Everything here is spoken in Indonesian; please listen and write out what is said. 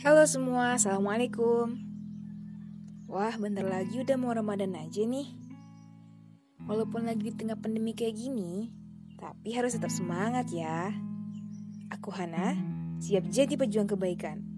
Halo semua, Assalamualaikum. Wah, bentar lagi udah mau Ramadan aja nih. Walaupun lagi di tengah pandemi kayak gini Tapi harus tetap semangat ya. Aku Hana, siap jadi pejuang kebaikan.